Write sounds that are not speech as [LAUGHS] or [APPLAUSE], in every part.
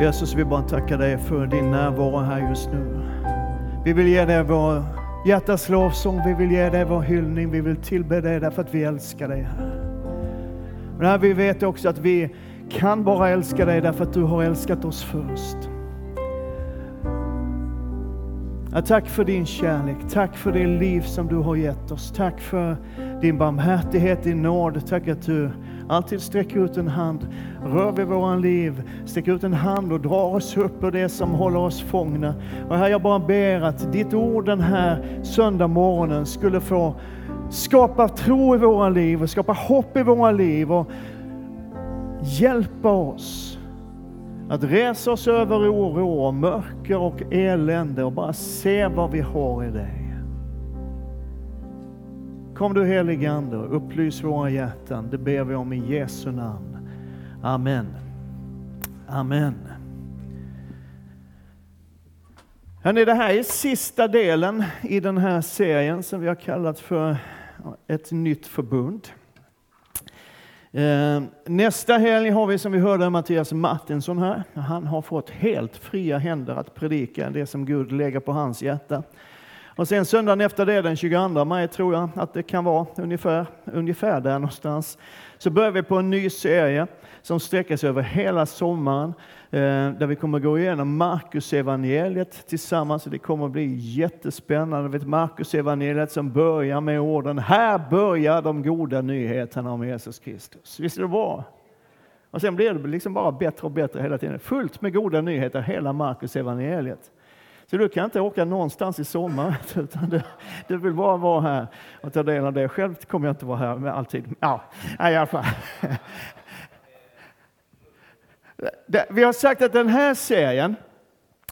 Jesus, vi bara tackar dig för din närvaro här just nu. Vi vill ge dig vår hjärtas lovsång, vi vill ge dig vår hyllning, vi vill tillbe dig därför att vi älskar dig här. Men här vi vet också att vi kan bara älska dig därför att du har älskat oss först. Ja, tack för din kärlek, tack för det liv som du har gett oss. Tack för din barmhärtighet, din nåd. Tack att du alltid sträcker ut en hand, rör vid våra liv, sträcker ut en hand och drar oss upp ur det som håller oss fångna. Och här jag bara ber att ditt ord den här söndag morgonen skulle få skapa tro i våra liv och skapa hopp i våra liv och hjälpa oss att resa oss över oro och mörker och elände och bara se vad vi har i dig. Kom du helige Ande och upplys våra hjärtan. Det ber vi om i Jesu namn. Amen. Amen. Hörrni, det här är sista delen i den här serien som vi har kallat för ett nytt förbund. Eh, nästa helg har vi som vi hörde Mattias Martinsson här. Han har fått helt fria händer att predika det som Gud lägger på hans hjärta. Och sen söndagen efter det, den 22 maj tror jag att det kan vara ungefär, ungefär där någonstans, så börjar vi på en ny serie som sträcker sig över hela sommaren, eh, där vi kommer gå igenom Markus evangeliet tillsammans. Det kommer att bli jättespännande. Markus evangeliet som börjar med orden Här börjar de goda nyheterna om Jesus Kristus. Visst är det bra? Och sen blir det liksom bara bättre och bättre hela tiden. Fullt med goda nyheter, hela Markus evangeliet. Så du kan inte åka någonstans i sommar, [LAUGHS] utan du, du vill bara vara här och ta del av det. Själv kommer jag inte vara här med alltid. Ja, i alla fall. [LAUGHS] Vi har sagt att den här serien,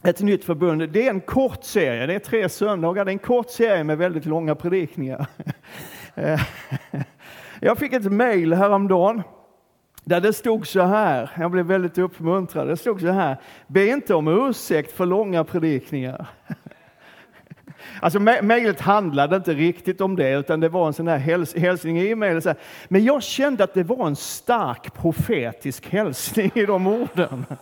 ett nytt förbund, det är en kort serie. Det är tre söndagar. Det är en kort serie med väldigt långa predikningar. [LAUGHS] Jag fick ett mejl häromdagen där det stod så här, jag blev väldigt uppmuntrad, det stod så här, be inte om ursäkt för långa predikningar. [LAUGHS] Alltså mejlet handlade inte riktigt om det, utan det var en sån här häls hälsning i mejlet. Men jag kände att det var en stark profetisk hälsning i de orden. [LAUGHS]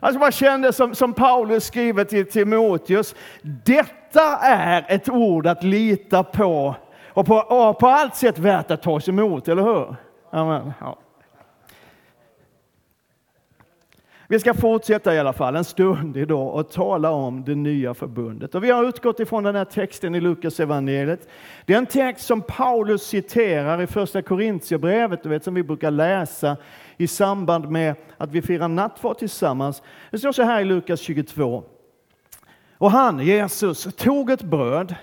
Alltså man kände som, som Paulus skriver till Timoteus, detta är ett ord att lita på och på, och på allt sätt värt att tas emot, eller hur? Amen. Ja. Vi ska fortsätta i alla fall en stund idag och tala om det nya förbundet. Och vi har utgått ifrån den här texten i Lukas evangeliet. Det är en text som Paulus citerar i första Korintierbrevet, du vet som vi brukar läsa i samband med att vi firar nattvard tillsammans. Det står så här i Lukas 22. Och han, Jesus, tog ett bröd,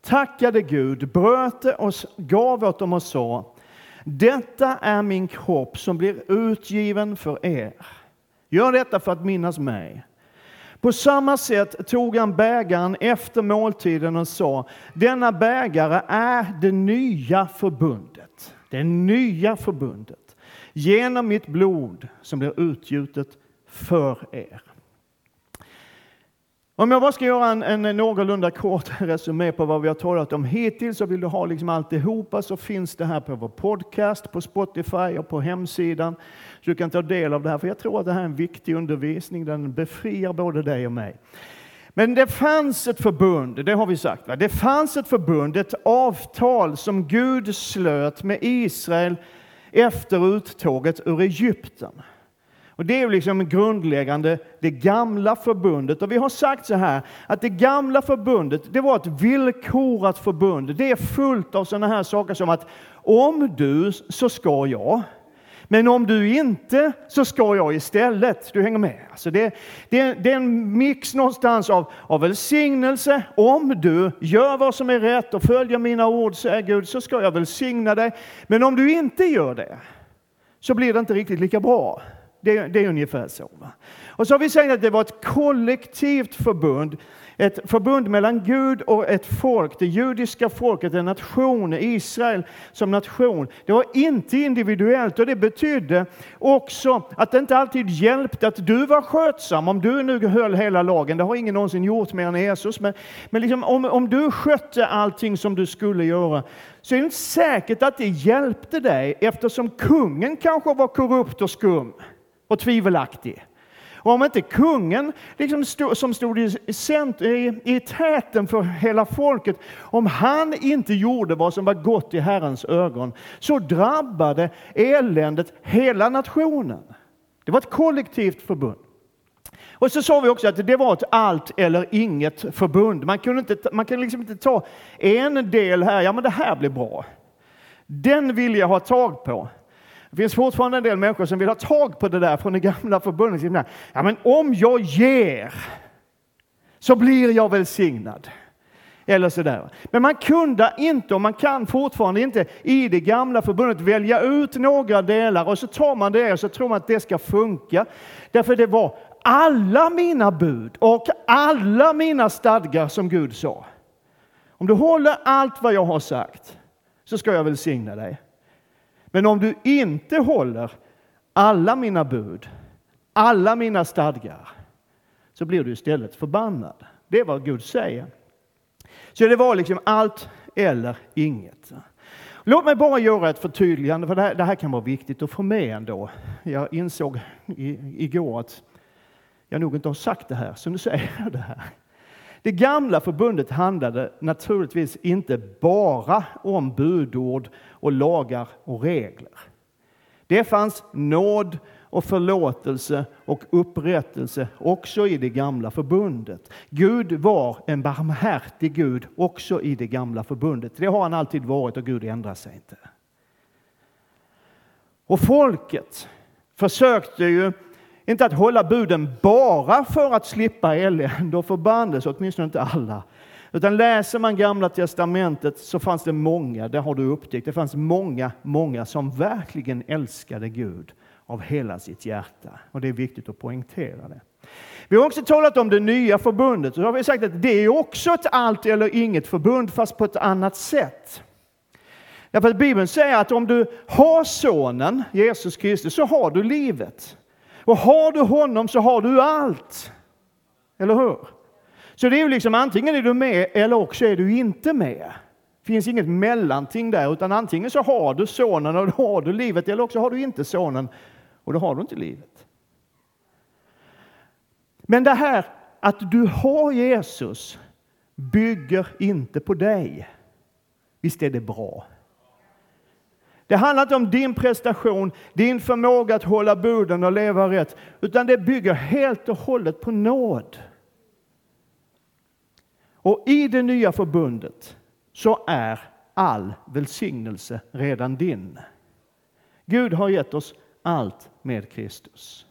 tackade Gud, bröt det och gav åt dem och sa Detta är min kropp som blir utgiven för er. Gör detta för att minnas mig. På samma sätt tog han bägaren efter måltiden och sa, denna bägare är det nya förbundet. Det nya förbundet. Genom mitt blod som blir utgjutet för er. Om jag bara ska göra en, en någorlunda kort [LAUGHS] resumé på vad vi har talat om hittills, så vill du ha liksom alltihopa så finns det här på vår podcast, på Spotify och på hemsidan. Så du kan ta del av det här, för jag tror att det här är en viktig undervisning. Den befriar både dig och mig. Men det fanns ett förbund, det har vi sagt. Va? Det fanns ett förbund, ett avtal som Gud slöt med Israel efter uttåget ur Egypten. Och Det är liksom grundläggande, det gamla förbundet. Och vi har sagt så här, att det gamla förbundet, det var ett villkorat förbund. Det är fullt av sådana här saker som att om du så ska jag. Men om du inte så ska jag istället. Du hänger med? Alltså det, det, det är en mix någonstans av, av välsignelse. Om du gör vad som är rätt och följer mina ord, säger Gud, så ska jag välsigna dig. Men om du inte gör det, så blir det inte riktigt lika bra. Det, det är ungefär så. Va? Och så har vi sagt att det var ett kollektivt förbund. Ett förbund mellan Gud och ett folk, det judiska folket, en nation, Israel som nation. Det var inte individuellt och det betydde också att det inte alltid hjälpte att du var skötsam, om du nu höll hela lagen. Det har ingen någonsin gjort mer än Jesus. Men, men liksom, om, om du skötte allting som du skulle göra så är det inte säkert att det hjälpte dig eftersom kungen kanske var korrupt och skum och tvivelaktig. Och om inte kungen, liksom stod, som stod i, i, i täten för hela folket, om han inte gjorde vad som var gott i Herrens ögon, så drabbade eländet hela nationen. Det var ett kollektivt förbund. Och så sa vi också att det var ett allt eller inget förbund. Man kunde, inte, man kunde liksom inte ta en del här, ja men det här blir bra. Den vill jag ha tag på. Det finns fortfarande en del människor som vill ha tag på det där från det gamla förbundet. Ja, men om jag ger så blir jag välsignad. Eller sådär. Men man kunde inte, och man kan fortfarande inte, i det gamla förbundet välja ut några delar och så tar man det och så tror man att det ska funka. Därför det var alla mina bud och alla mina stadgar som Gud sa. Om du håller allt vad jag har sagt så ska jag välsigna dig. Men om du inte håller alla mina bud, alla mina stadgar, så blir du istället förbannad. Det är vad Gud säger. Så det var liksom allt eller inget. Låt mig bara göra ett förtydligande, för det här, det här kan vara viktigt att få med ändå. Jag insåg i, igår att jag nog inte har sagt det här, så nu säger jag det här. Det gamla förbundet handlade naturligtvis inte bara om budord och lagar och regler. Det fanns nåd och förlåtelse och upprättelse också i det gamla förbundet. Gud var en barmhärtig Gud också i det gamla förbundet. Det har han alltid varit och Gud ändrar sig inte. Och folket försökte ju inte att hålla buden bara för att slippa elände och förbannelse, åtminstone inte alla. Utan läser man Gamla Testamentet så fanns det många, det har du upptäckt, det fanns många, många som verkligen älskade Gud av hela sitt hjärta. Och det är viktigt att poängtera det. Vi har också talat om det nya förbundet. och då har vi sagt att det är också ett allt eller inget förbund, fast på ett annat sätt. Därför att Bibeln säger att om du har Sonen, Jesus Kristus, så har du livet. Och har du honom så har du allt. Eller hur? Så det är ju liksom antingen är du med eller också är du inte med. Det finns inget mellanting där, utan antingen så har du sonen och då har du livet, eller också har du inte sonen och då har du inte livet. Men det här att du har Jesus bygger inte på dig. Visst är det bra? Det handlar inte om din prestation, din förmåga att hålla buden och leva rätt, utan det bygger helt och hållet på nåd. Och i det nya förbundet så är all välsignelse redan din. Gud har gett oss allt med Kristus.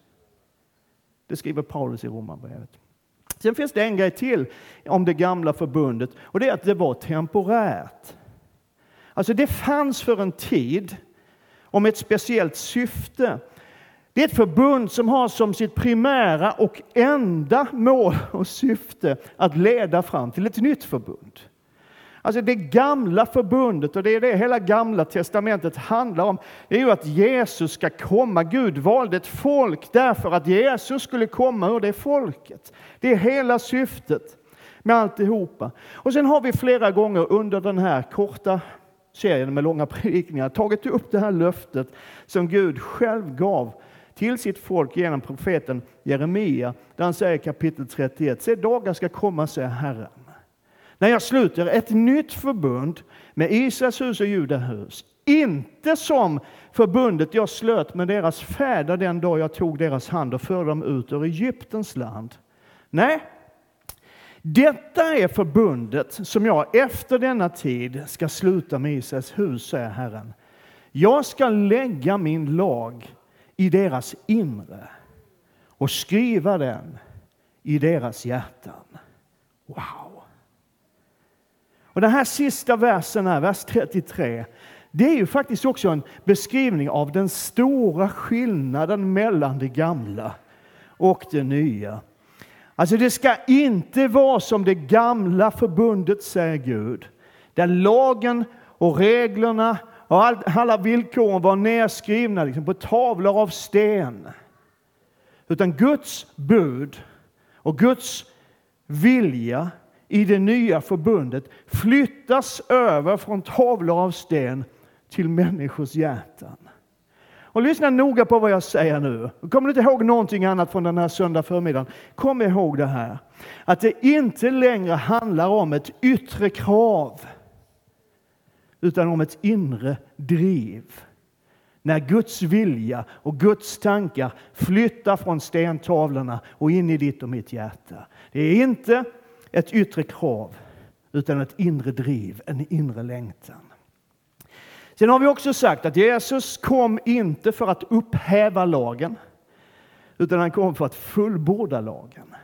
Det skriver Paulus i Romarbrevet. Sen finns det en grej till om det gamla förbundet och det är att det var temporärt. Alltså det fanns för en tid om ett speciellt syfte. Det är ett förbund som har som sitt primära och enda mål och syfte att leda fram till ett nytt förbund. Alltså det gamla förbundet, och det är det hela gamla testamentet handlar om, det är ju att Jesus ska komma. Gud valde ett folk därför att Jesus skulle komma ur det folket. Det är hela syftet med alltihopa. Och sen har vi flera gånger under den här korta serien med långa predikningar tagit upp det här löftet som Gud själv gav till sitt folk genom profeten Jeremia, där han säger kapitel 31, se dagar ska komma, säger Herren, när jag sluter ett nytt förbund med Israels hus och Judahus, inte som förbundet jag slöt med deras fäder den dag jag tog deras hand och förde dem ut ur Egyptens land. Nej, detta är förbundet som jag efter denna tid ska sluta med Israels hus, säger Herren. Jag ska lägga min lag i deras inre och skriva den i deras hjärtan. Wow! Och den här sista versen, här, vers 33, det är ju faktiskt också en beskrivning av den stora skillnaden mellan det gamla och det nya. Alltså det ska inte vara som det gamla förbundet, säger Gud, där lagen och reglerna och alla villkoren var nedskrivna liksom, på tavlor av sten. Utan Guds bud och Guds vilja i det nya förbundet flyttas över från tavlor av sten till människors hjärtan. Och lyssna noga på vad jag säger nu. Kommer du inte ihåg någonting annat från den här söndag förmiddagen? Kom ihåg det här. Att det inte längre handlar om ett yttre krav. Utan om ett inre driv. När Guds vilja och Guds tankar flyttar från stentavlorna och in i ditt och mitt hjärta. Det är inte ett yttre krav utan ett inre driv, en inre längtan. Sen har vi också sagt att Jesus kom inte för att upphäva lagen, utan han kom för att fullborda lagen.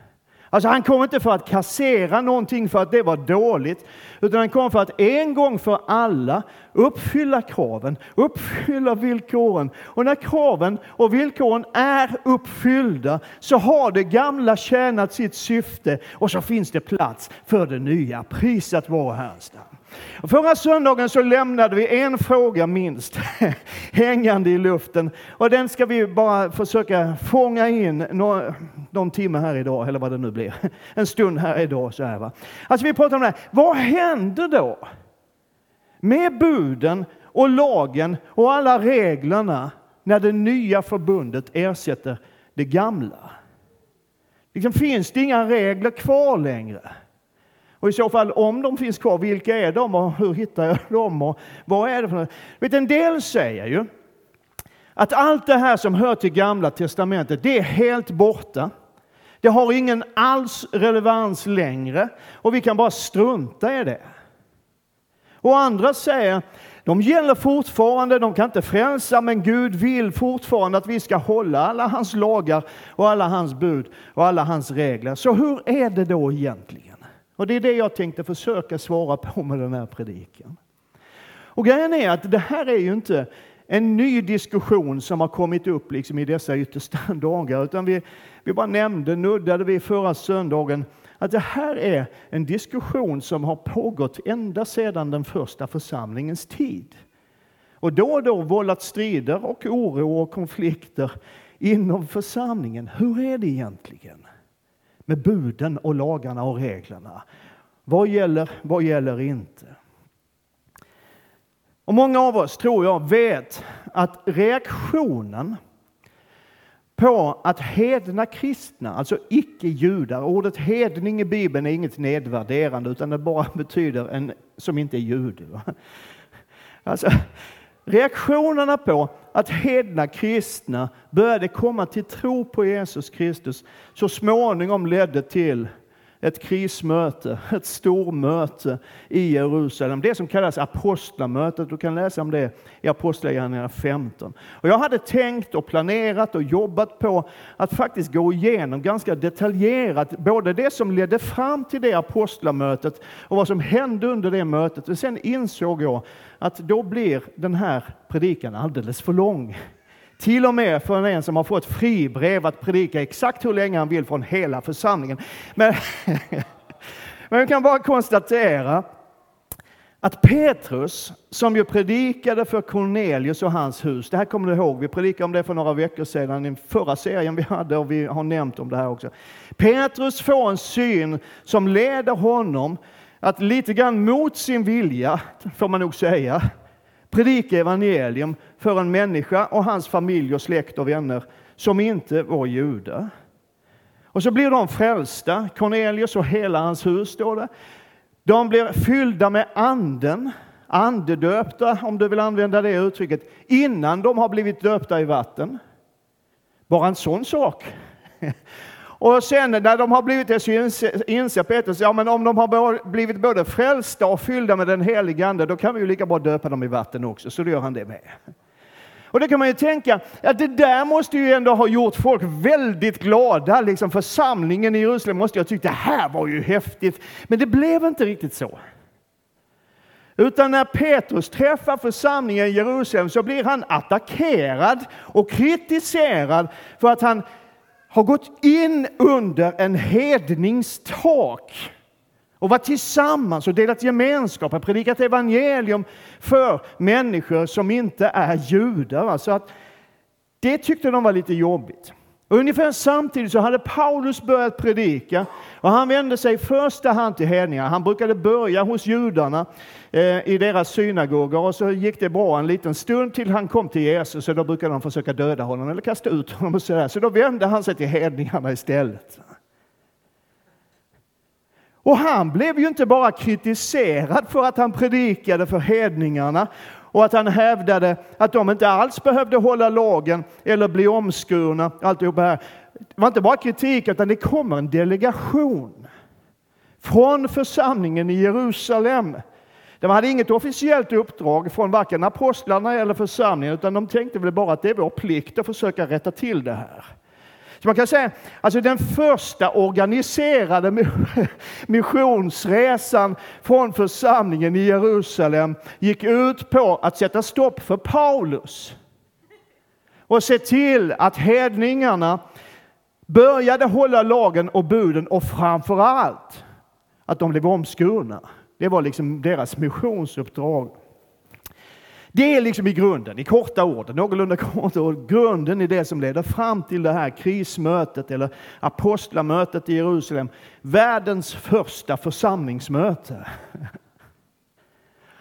Alltså han kom inte för att kassera någonting för att det var dåligt, utan han kom för att en gång för alla uppfylla kraven, uppfylla villkoren. Och när kraven och villkoren är uppfyllda så har det gamla tjänat sitt syfte och så finns det plats för det nya. Prisat vare Herrens namn. Förra söndagen så lämnade vi en fråga minst [LAUGHS] hängande i luften och den ska vi bara försöka fånga in någon, någon timme här idag, eller vad det nu blir. [LAUGHS] En stund här idag. Så här, va? Alltså vi pratar om det här. Vad händer då med buden och lagen och alla reglerna när det nya förbundet ersätter det gamla? Liksom finns det inga regler kvar längre? Och i så fall, om de finns kvar, vilka är de och hur hittar jag dem? Och vad är det för Vet, En del säger ju att allt det här som hör till Gamla Testamentet, det är helt borta. Det har ingen alls relevans längre och vi kan bara strunta i det. Och andra säger, de gäller fortfarande, de kan inte frälsa, men Gud vill fortfarande att vi ska hålla alla hans lagar och alla hans bud och alla hans regler. Så hur är det då egentligen? Och det är det jag tänkte försöka svara på med den här predikan. Och grejen är att det här är ju inte en ny diskussion som har kommit upp liksom i dessa yttersta [LAUGHS] dagar, utan vi, vi bara nämnde, nuddade vi förra söndagen, att det här är en diskussion som har pågått ända sedan den första församlingens tid. Och då och då vållat strider och oro och konflikter inom församlingen. Hur är det egentligen? Med buden och lagarna och reglerna. Vad gäller, vad gäller inte? Och många av oss, tror jag, vet att reaktionen på att hedna kristna, alltså icke-judar, ordet hedning i Bibeln är inget nedvärderande utan det bara [LAUGHS] betyder en som inte är jude. Alltså, reaktionerna på att hedna kristna började komma till tro på Jesus Kristus så småningom ledde till ett krismöte, ett stormöte i Jerusalem. Det som kallas apostlamötet. Du kan läsa om det i Apostlagärningarna 15. Och jag hade tänkt och planerat och jobbat på att faktiskt gå igenom ganska detaljerat både det som ledde fram till det apostlamötet och vad som hände under det mötet. Och sen insåg jag att då blir den här predikan alldeles för lång. Till och med för en som har fått fribrev att predika exakt hur länge han vill från hela församlingen. Men, [LAUGHS] men vi kan bara konstatera att Petrus, som ju predikade för Cornelius och hans hus, det här kommer du ihåg, vi predikade om det för några veckor sedan i förra serien vi hade och vi har nämnt om det här också. Petrus får en syn som leder honom att lite grann mot sin vilja, får man nog säga, predika evangelium för en människa och hans familj och släkt och vänner som inte var judar. Och så blir de frälsta, Cornelius och hela hans hus, står det. De blir fyllda med anden, andedöpta, om du vill använda det uttrycket, innan de har blivit döpta i vatten. Bara en sån sak. Och sen när de har blivit det så inser Petrus, ja men om de har blivit både frälsta och fyllda med den helige Ande, då kan vi ju lika bra döpa dem i vatten också, så då gör han det med. Och det kan man ju tänka, att det där måste ju ändå ha gjort folk väldigt glada. Liksom församlingen i Jerusalem måste ju ha tyckt, det här var ju häftigt. Men det blev inte riktigt så. Utan när Petrus träffar församlingen i Jerusalem så blir han attackerad och kritiserad för att han har gått in under en hedningstak och varit tillsammans och delat gemenskap och predikat evangelium för människor som inte är judar. Alltså att det tyckte de var lite jobbigt. Ungefär samtidigt så hade Paulus börjat predika och han vände sig i första hand till hedningar. Han brukade börja hos judarna eh, i deras synagogor och så gick det bra en liten stund till han kom till Jesus och då brukade de försöka döda honom eller kasta ut honom och sådär. Så då vände han sig till hedningarna istället. Och han blev ju inte bara kritiserad för att han predikade för hedningarna och att han hävdade att de inte alls behövde hålla lagen eller bli omskurna. Alltihop här. Det var inte bara kritik, utan det kommer en delegation från församlingen i Jerusalem. De hade inget officiellt uppdrag från varken apostlarna eller församlingen, utan de tänkte väl bara att det är vår plikt att försöka rätta till det här. Så man kan säga alltså den första organiserade [LAUGHS] missionsresan från församlingen i Jerusalem gick ut på att sätta stopp för Paulus och se till att hedningarna började hålla lagen och buden och framför allt att de blev omskurna. Det var liksom deras missionsuppdrag. Det är liksom i grunden, i korta ord, någorlunda korta ord, grunden i det som leder fram till det här krismötet eller apostlamötet i Jerusalem. Världens första församlingsmöte.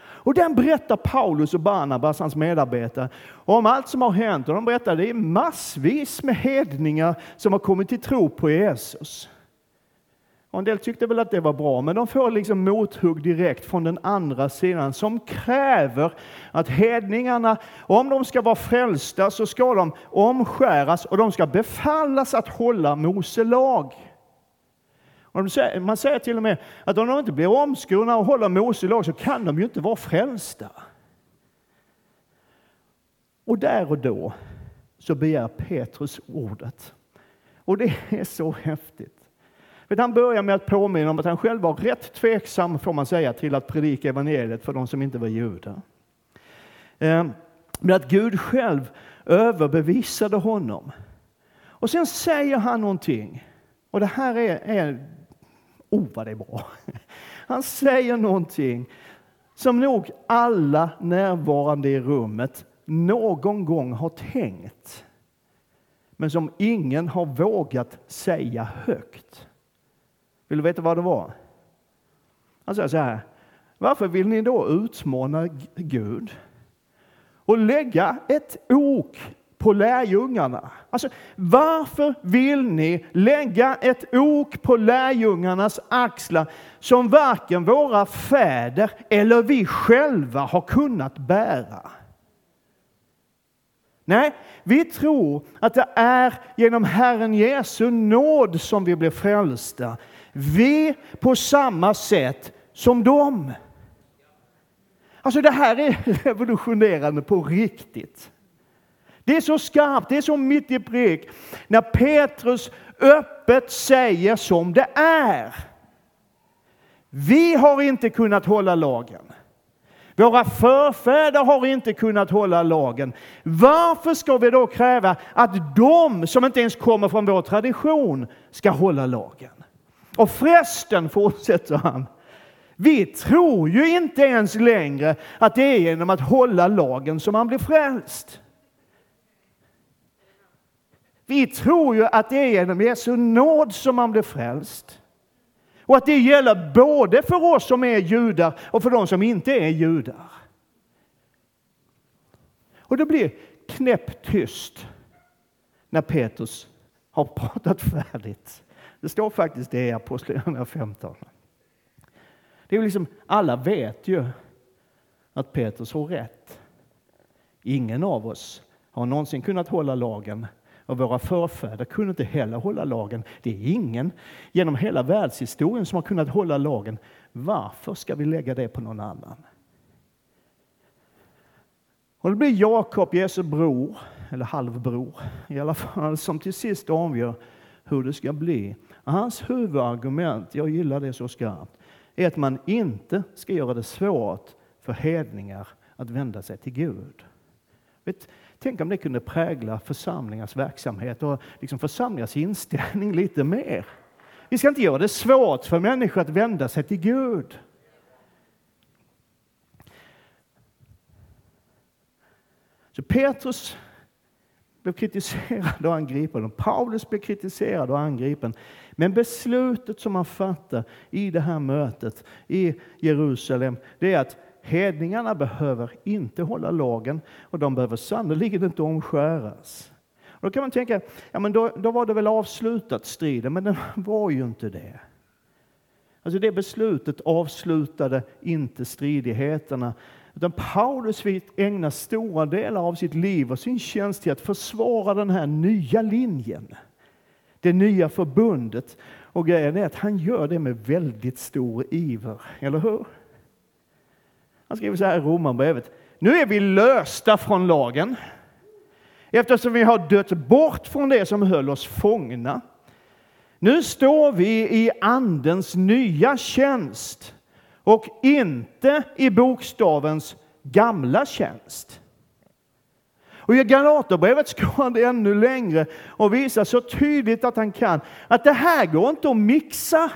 Och den berättar Paulus och Barnabas, hans medarbetare, om allt som har hänt. Och de berättar att det är massvis med hedningar som har kommit till tro på Jesus. Och en del tyckte väl att det var bra, men de får liksom mothugg direkt från den andra sidan som kräver att hedningarna, om de ska vara frälsta, så ska de omskäras och de ska befallas att hålla Mose lag. man säger till och med att om de inte blir omskurna och håller Mose lag så kan de ju inte vara frälsta. Och där och då så begär Petrus ordet. Och det är så häftigt. Men han börjar med att påminna om att han själv var rätt tveksam, får man säga, till att predika evangeliet för de som inte var judar. Ehm, men att Gud själv överbevisade honom. Och sen säger han någonting. Och det här är, är oh vad det är bra. [LAUGHS] Han säger någonting som nog alla närvarande i rummet någon gång har tänkt. Men som ingen har vågat säga högt. Vill du veta vad det var? Han säger så här. Varför vill ni då utmana Gud och lägga ett ok på lärjungarna? Alltså, varför vill ni lägga ett ok på lärjungarnas axlar som varken våra fäder eller vi själva har kunnat bära? Nej, vi tror att det är genom Herren Jesu nåd som vi blir frälsta. Vi på samma sätt som dem. Alltså det här är [LAUGHS] revolutionerande på riktigt. Det är så skarpt, det är så mitt i prick när Petrus öppet säger som det är. Vi har inte kunnat hålla lagen. Våra förfäder har inte kunnat hålla lagen. Varför ska vi då kräva att de som inte ens kommer från vår tradition ska hålla lagen? Och förresten, fortsätter han, vi tror ju inte ens längre att det är genom att hålla lagen som man blir frälst. Vi tror ju att det är genom Jesu nåd som man blir frälst. Och att det gäller både för oss som är judar och för de som inte är judar. Och det blir knäpptyst när Petrus har pratat färdigt. Det står faktiskt det i Apostlagärningarna 15. Det är liksom, alla vet ju att Petrus har rätt. Ingen av oss har någonsin kunnat hålla lagen och våra förfäder kunde inte heller hålla lagen. Det är ingen genom hela världshistorien som har kunnat hålla lagen. Varför ska vi lägga det på någon annan? Och det blir Jakob, Jesu bror, eller halvbror i alla fall, som till sist avgör hur det ska bli. Hans huvudargument, jag gillar det så skarpt, är att man inte ska göra det svårt för hedningar att vända sig till Gud. Vet, tänk om det kunde prägla församlingars verksamhet och liksom församlingars inställning lite mer. Vi ska inte göra det svårt för människor att vända sig till Gud. Så Petrus blev kritiserad och angripen. Och Paulus blev kritiserad och angripen. Men beslutet som man fattar i det här mötet i Jerusalem, det är att hedningarna behöver inte hålla lagen och de behöver sannerligen inte omskäras. då kan man tänka, ja men då, då var det väl avslutat striden, men den [LAUGHS] var ju inte det. Alltså det beslutet avslutade inte stridigheterna. Utan Paulus fick ägna stora delar av sitt liv och sin tjänst till att försvara den här nya linjen. Det nya förbundet. Och grejen är att han gör det med väldigt stor iver, eller hur? Han skriver så här i Romarbrevet. Nu är vi lösta från lagen eftersom vi har dött bort från det som höll oss fångna. Nu står vi i Andens nya tjänst och inte i bokstavens gamla tjänst. Och I Galaterbrevet går han det ännu längre och visar så tydligt att han kan att det här går inte att mixa.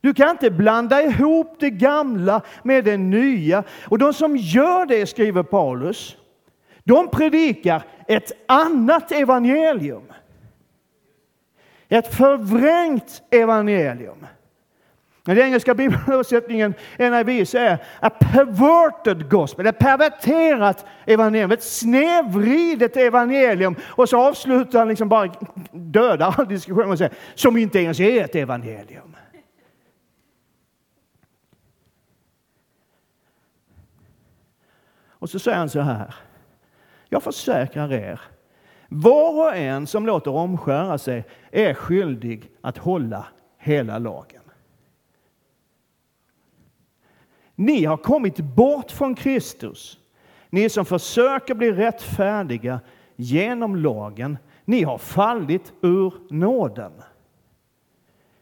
Du kan inte blanda ihop det gamla med det nya. Och de som gör det, skriver Paulus, de predikar ett annat evangelium. Ett förvrängt evangelium. Den engelska bibelöversättningen NIV säger a perverted gospel, ett perverterat evangelium, ett snedvridet evangelium. Och så avslutar han liksom bara dödar all diskussion och säger som inte ens är ett evangelium. Och så säger han så här. Jag försäkrar er, var och en som låter omskära sig är skyldig att hålla hela lagen. Ni har kommit bort från Kristus, ni som försöker bli rättfärdiga genom lagen. Ni har fallit ur nåden.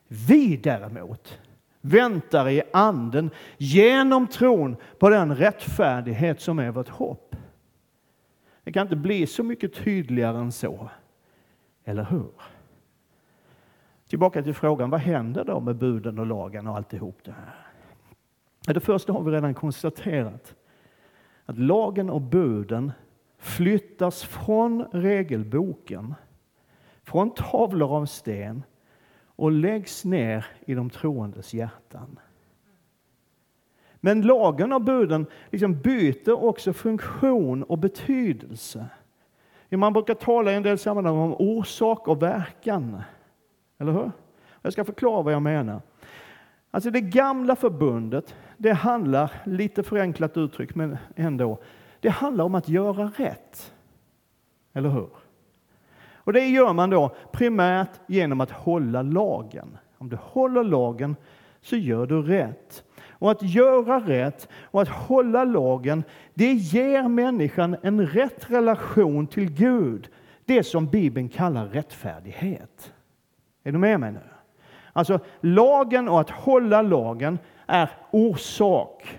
Vi däremot väntar i anden genom tron på den rättfärdighet som är vårt hopp. Det kan inte bli så mycket tydligare än så. Eller hur? Tillbaka till frågan, vad händer då med buden och lagen och alltihop det här? Det första har vi redan konstaterat. Att lagen och buden flyttas från regelboken, från tavlor av sten och läggs ner i de troendes hjärtan. Men lagen och buden liksom byter också funktion och betydelse. Man brukar tala i en del sammanhang om orsak och verkan. Eller hur? Jag ska förklara vad jag menar. Alltså det gamla förbundet, det handlar, lite förenklat uttryck, men ändå, det handlar om att göra rätt. Eller hur? Och det gör man då primärt genom att hålla lagen. Om du håller lagen så gör du rätt. Och att göra rätt och att hålla lagen, det ger människan en rätt relation till Gud. Det som Bibeln kallar rättfärdighet. Är du med mig nu? Alltså lagen och att hålla lagen är orsak.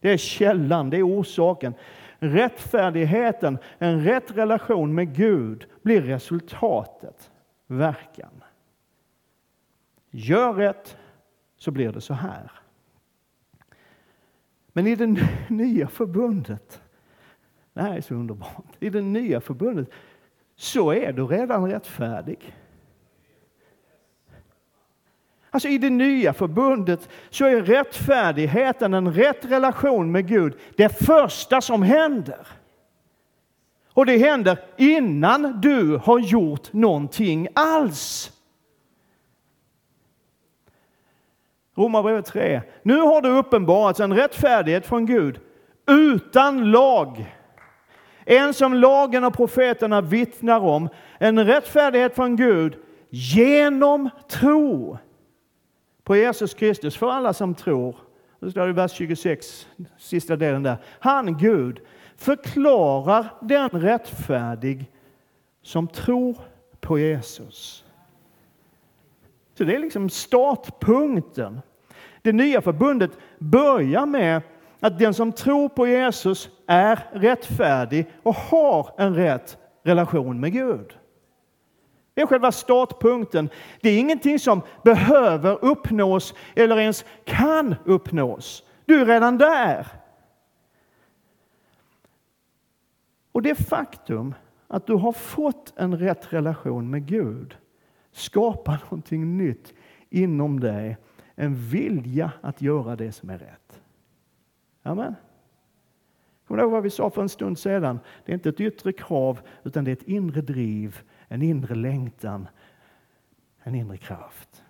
Det är källan, det är orsaken. Rättfärdigheten, en rätt relation med Gud, blir resultatet, verkan. Gör rätt så blir det så här. Men i det [LAUGHS] nya förbundet, det här är så underbart, i det nya förbundet så är du redan rättfärdig. Alltså i det nya förbundet så är rättfärdigheten, en rätt relation med Gud, det första som händer. Och det händer innan du har gjort någonting alls. Romarbrevet 3. Nu har det uppenbarats en rättfärdighet från Gud utan lag. En som lagen och profeterna vittnar om. En rättfärdighet från Gud genom tro på Jesus Kristus för alla som tror. Det står i vers 26, sista delen där. Han, Gud, förklarar den rättfärdig som tror på Jesus. Så det är liksom startpunkten. Det nya förbundet börjar med att den som tror på Jesus är rättfärdig och har en rätt relation med Gud. Det är själva startpunkten. Det är ingenting som behöver uppnås eller ens kan uppnås. Du är redan där. Och det faktum att du har fått en rätt relation med Gud skapar någonting nytt inom dig. En vilja att göra det som är rätt. Amen. Kommer du ihåg vad vi sa för en stund sedan? Det är inte ett yttre krav, utan det är ett inre driv, en inre längtan, en inre kraft.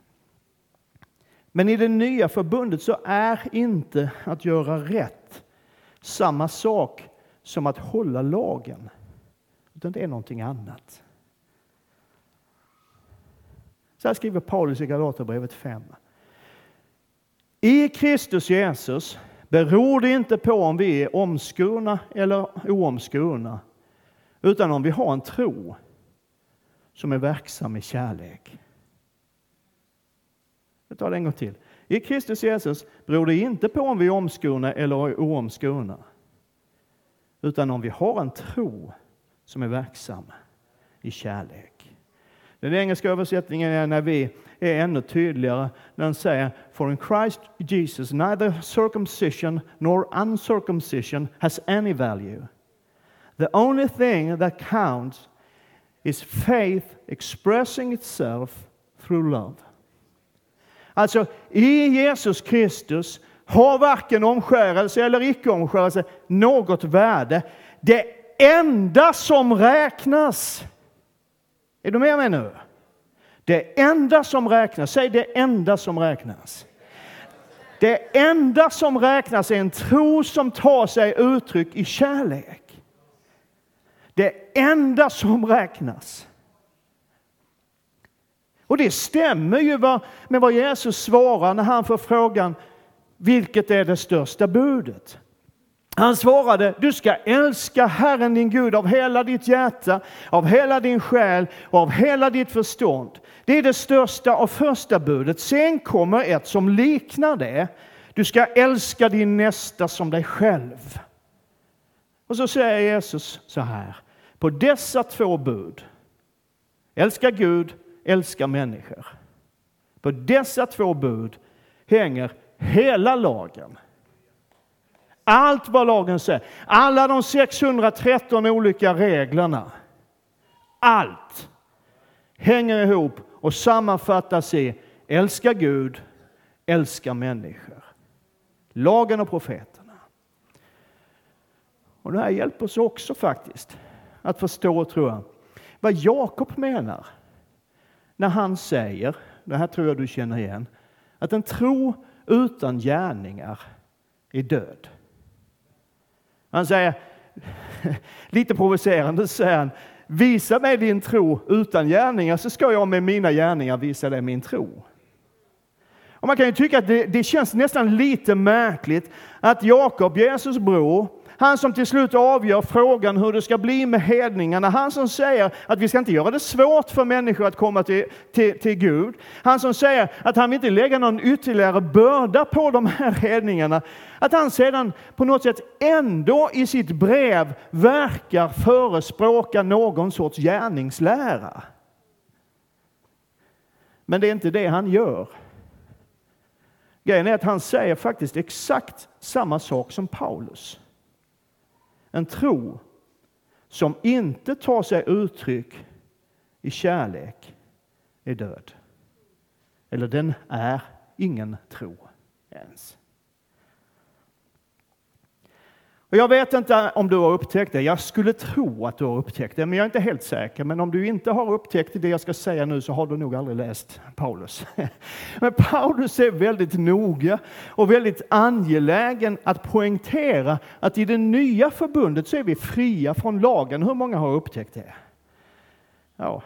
Men i det nya förbundet så är inte att göra rätt samma sak som att hålla lagen, utan det är någonting annat. Så här skriver Paulus i Galaterbrevet 5. I Kristus Jesus beror det inte på om vi är omskurna eller oomskurna, utan om vi har en tro som är verksam i kärlek. Jag tar det en gång till. I Kristus Jesus beror det inte på om vi är omskurna eller oomskurna, utan om vi har en tro som är verksam i kärlek. Den engelska översättningen är när vi är ännu tydligare när den säger For in Christ Jesus neither circumcision nor uncircumcision has any value. The only thing that counts is faith expressing itself through love. Alltså, i Jesus Kristus har varken omskärelse eller icke-omskärelse något värde. Det enda som räknas, är du med mig nu? Det enda som räknas, säg det enda som räknas. Det enda som räknas är en tro som tar sig uttryck i kärlek. Det enda som räknas. Och det stämmer ju med vad Jesus svarar när han får frågan vilket är det största budet? Han svarade, du ska älska Herren din Gud av hela ditt hjärta, av hela din själ och av hela ditt förstånd. Det är det största och första budet. Sen kommer ett som liknar det. Du ska älska din nästa som dig själv. Och så säger Jesus så här, på dessa två bud, älska Gud, älska människor. På dessa två bud hänger hela lagen. Allt vad lagen säger, alla de 613 olika reglerna, allt hänger ihop och sammanfattas i älska Gud, älska människor. Lagen och profeterna. Och det här hjälper oss också faktiskt att förstå, tror jag, vad Jakob menar när han säger, det här tror jag du känner igen, att en tro utan gärningar är död. Han säger, [LAUGHS] lite provocerande säger han, visa mig din tro utan gärningar så ska jag med mina gärningar visa dig min tro. Och man kan ju tycka att det, det känns nästan lite märkligt att Jakob, Jesus bror, han som till slut avgör frågan hur det ska bli med hedningarna. Han som säger att vi ska inte göra det svårt för människor att komma till, till, till Gud. Han som säger att han vill inte lägga någon ytterligare börda på de här hedningarna. Att han sedan på något sätt ändå i sitt brev verkar förespråka någon sorts gärningslära. Men det är inte det han gör. Grejen är att han säger faktiskt exakt samma sak som Paulus. En tro som inte tar sig uttryck i kärlek är död. Eller den är ingen tro ens. Och jag vet inte om du har upptäckt det. Jag skulle tro att du har upptäckt det, men jag är inte helt säker. Men om du inte har upptäckt det jag ska säga nu så har du nog aldrig läst Paulus. [LAUGHS] Men Paulus är väldigt noga och väldigt angelägen att poängtera att i det nya förbundet så är vi fria från lagen. Hur många har upptäckt det? Ja,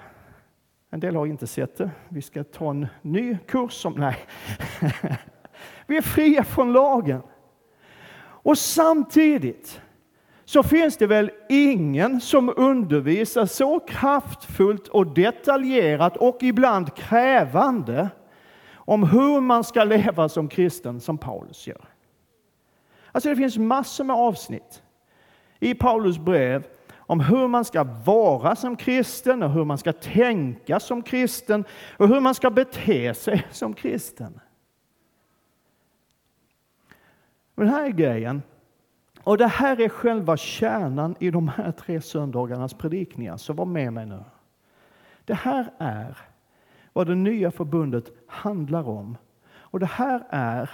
en del har inte sett det. Vi ska ta en ny kurs som... Nej. [LAUGHS] Vi är fria från lagen. Och samtidigt så finns det väl ingen som undervisar så kraftfullt och detaljerat och ibland krävande om hur man ska leva som kristen som Paulus gör. Alltså det finns massor med avsnitt i Paulus brev om hur man ska vara som kristen och hur man ska tänka som kristen och hur man ska bete sig som kristen. Den här är grejen, Och det här är själva kärnan i de här tre söndagarnas predikningar, så var med mig nu. Det här är vad det nya förbundet handlar om. Och det här är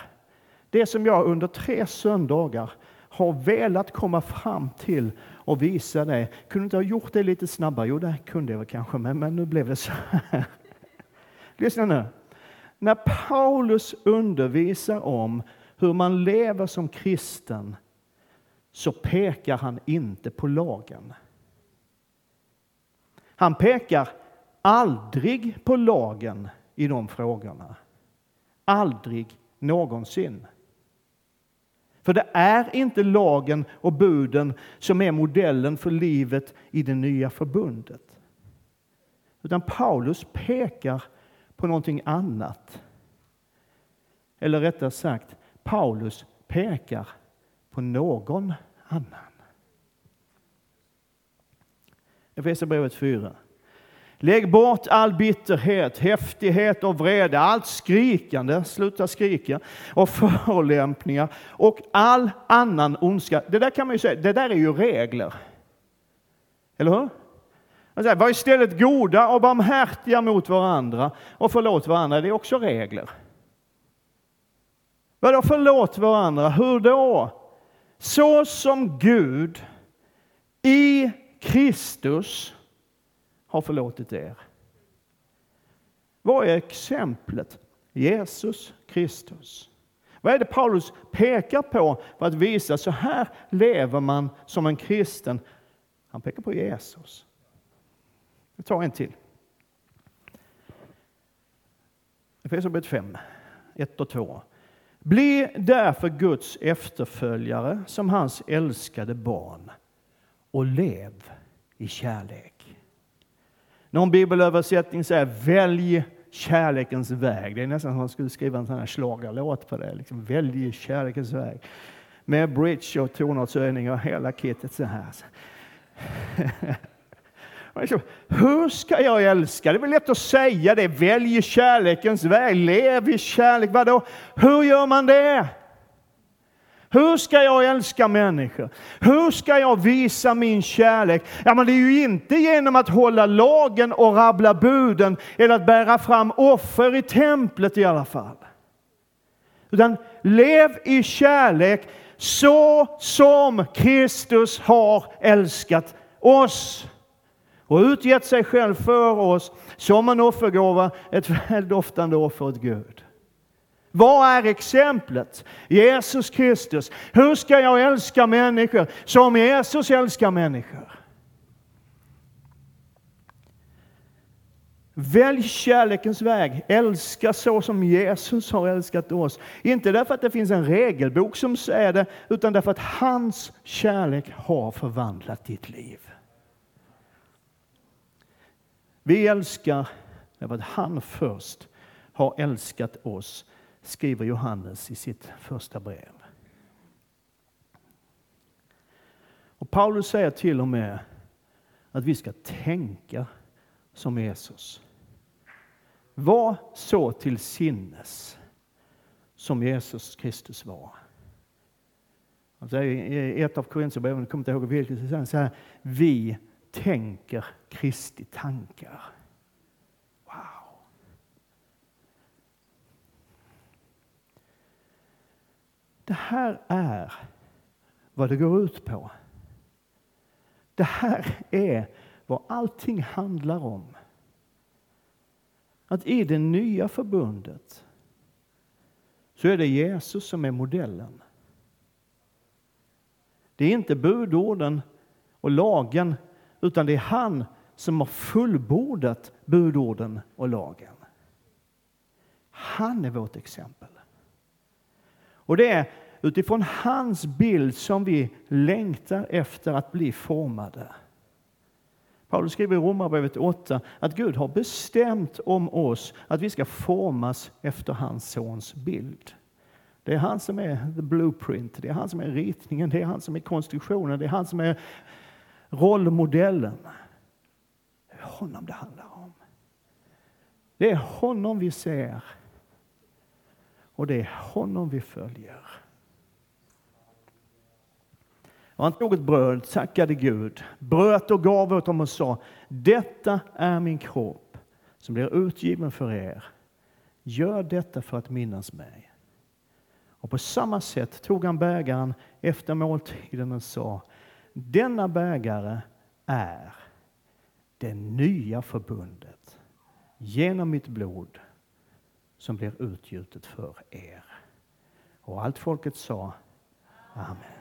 det som jag under tre söndagar har velat komma fram till och visa dig. Kunde inte ha gjort det lite snabbare? Jo, det kunde jag kanske, men, men nu blev det så här. Lyssna nu. När Paulus undervisar om hur man lever som kristen så pekar han inte på lagen. Han pekar aldrig på lagen i de frågorna. Aldrig någonsin. För det är inte lagen och buden som är modellen för livet i det nya förbundet. Utan Paulus pekar på någonting annat. Eller rättare sagt, Paulus pekar på någon annan. Efesierbrevet 4. Lägg bort all bitterhet, häftighet och vrede, allt skrikande, sluta skrika, och förolämpningar och all annan ondska. Det där kan man ju säga, det där är ju regler. Eller hur? Alltså, var istället goda och barmhärtiga mot varandra och förlåt varandra, det är också regler. Vadå förlåt varandra? Hur då? Så som Gud i Kristus har förlåtit er. Vad är exemplet? Jesus Kristus. Vad är det Paulus pekar på för att visa så här lever man som en kristen? Han pekar på Jesus. Vi tar en till. Efesierbrevet 5, 1 och 2. Bli därför Guds efterföljare som hans älskade barn och lev i kärlek. Någon bibelöversättning säger välj kärlekens väg. Det är nästan som man skulle skriva en sån här slagarlåt på det. Liksom, välj kärlekens väg. Med bridge och tonartshöjning och hela kittet så här. [LAUGHS] Hur ska jag älska? Det är väl lätt att säga det. Välj kärlekens väg, lev i kärlek. Vadå? Hur gör man det? Hur ska jag älska människor? Hur ska jag visa min kärlek? Ja, men det är ju inte genom att hålla lagen och rabbla buden eller att bära fram offer i templet i alla fall. Utan lev i kärlek så som Kristus har älskat oss och utgett sig själv för oss som en offergåva, ett väldoftande offer åt Gud. Vad är exemplet? Jesus Kristus. Hur ska jag älska människor som Jesus älskar människor? Välj kärlekens väg. Älska så som Jesus har älskat oss. Inte därför att det finns en regelbok som säger det, utan därför att hans kärlek har förvandlat ditt liv. Vi älskar därför att han först har älskat oss, skriver Johannes i sitt första brev. Och Paulus säger till och med att vi ska tänka som Jesus. Var så till sinnes som Jesus Kristus var. Alltså I ett av Korinthierbreven, jag kommer inte ihåg vilket, så säger han vi tänker Kristi tankar. Wow! Det här är vad det går ut på. Det här är vad allting handlar om. Att i det nya förbundet så är det Jesus som är modellen. Det är inte budorden och lagen utan det är han som har fullbordat budorden och lagen. Han är vårt exempel. Och det är utifrån hans bild som vi längtar efter att bli formade. Paulus skriver i Romarbrevet 8 att Gud har bestämt om oss att vi ska formas efter hans sons bild. Det är han som är the blueprint, det är han som är ritningen, det är han som är konstruktionen, det är han som är rollmodellen. Det är honom det handlar om. Det är honom vi ser och det är honom vi följer. Och han tog ett bröd, tackade Gud, bröt och gav åt dem och sa, detta är min kropp som blir utgiven för er. Gör detta för att minnas mig. Och på samma sätt tog han bägaren efter måltiden och sa, denna bägare är det nya förbundet genom mitt blod som blir utgjutet för er. Och allt folket sa Amen.